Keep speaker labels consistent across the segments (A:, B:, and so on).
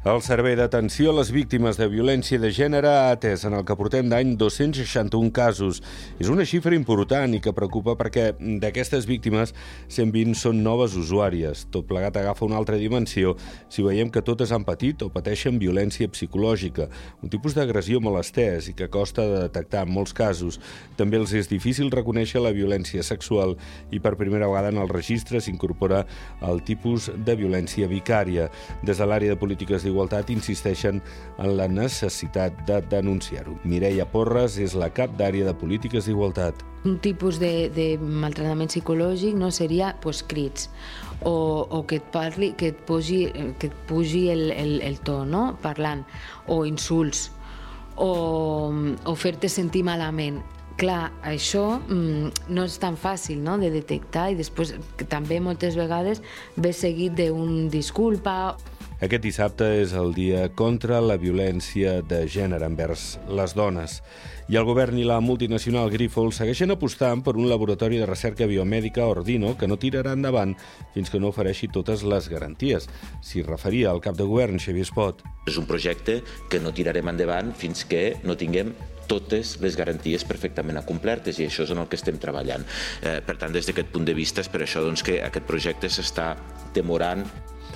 A: El Servei d'Atenció a les Víctimes de Violència de Gènere ha atès en el que portem d'any 261 casos. És una xifra important i que preocupa perquè d'aquestes víctimes 120 són noves usuàries. Tot plegat agafa una altra dimensió si veiem que totes han patit o pateixen violència psicològica, un tipus d'agressió molt estès i que costa de detectar en molts casos. També els és difícil reconèixer la violència sexual i per primera vegada en el registre s'incorpora el tipus de violència vicària. Des de l'àrea de polítiques d'Igualtat insisteixen en la necessitat de denunciar-ho. Mireia Porres és la cap d'àrea de polítiques d'igualtat.
B: Un tipus de, de maltractament psicològic no seria pues, crits o, o que et parli, que et posi, que et pugi el, el, el to, no? parlant, o insults, o, o fer-te sentir malament clar, això mm, no és tan fàcil no? de detectar i després també moltes vegades ve seguit d'un disculpa
A: aquest dissabte és el dia contra la violència de gènere envers les dones. I el govern i la multinacional Grifols segueixen apostant per un laboratori de recerca biomèdica Ordino que no tirarà endavant fins que no ofereixi totes les garanties. S'hi referia al cap de govern, Xavier Espot.
C: És un projecte que no tirarem endavant fins que no tinguem totes les garanties perfectament acomplertes i això és en el que estem treballant. Eh, per tant, des d'aquest punt de vista és per això doncs, que aquest projecte s'està demorant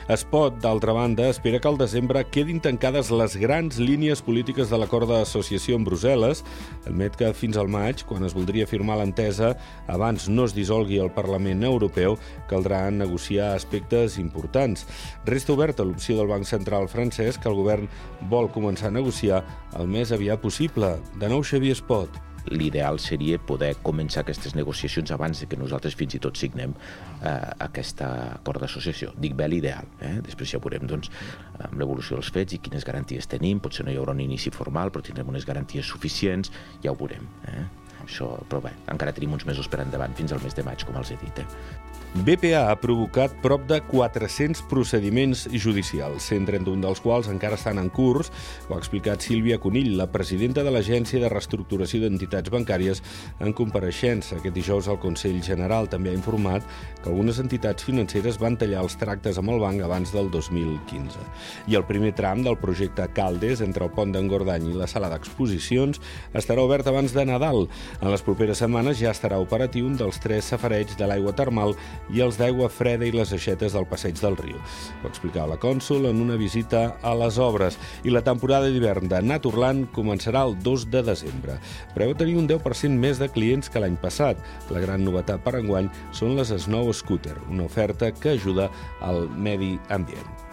A: Espot, d'altra banda, espera que al desembre quedin tancades les grans línies polítiques de l'acord d'associació en Brussel·les. Admet que fins al maig, quan es voldria firmar l'entesa, abans no es dissolgui el Parlament Europeu, caldrà negociar aspectes importants. Resta oberta l'opció del Banc Central francès que el govern vol començar a negociar el més aviat possible. De nou, Xavier Espot
C: l'ideal seria poder començar aquestes negociacions abans de que nosaltres fins i tot signem eh, aquest acord d'associació. Dic bé l'ideal, eh? després ja veurem doncs, amb l'evolució dels fets i quines garanties tenim, potser no hi haurà un inici formal, però tindrem unes garanties suficients, ja ho veurem. Eh? Això, però bé, encara tenim uns mesos per endavant, fins al mes de maig, com els he dit. Eh?
A: BPA ha provocat prop de 400 procediments judicials, 131 dels quals encara estan en curs, ho ha explicat Sílvia Conill, la presidenta de l'Agència de Reestructuració d'Entitats Bancàries, en compareixença. Aquest dijous el Consell General també ha informat que algunes entitats financeres van tallar els tractes amb el banc abans del 2015. I el primer tram del projecte Caldes, entre el pont d'Engordany i la sala d'exposicions, estarà obert abans de Nadal. En les properes setmanes ja estarà operatiu un dels tres safareigs de l'aigua termal i els d'aigua freda i les aixetes del passeig del riu. Ho explicava la cònsul en una visita a les obres i la temporada d'hivern de Naturland començarà el 2 de desembre. Preveu tenir un 10% més de clients que l'any passat. La gran novetat per enguany són les Snow Scooter, una oferta que ajuda al medi ambient.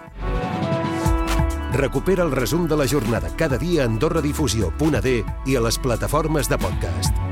D: Recupera el resum de la jornada cada dia a AndorraDifusió.d i a les plataformes de podcast.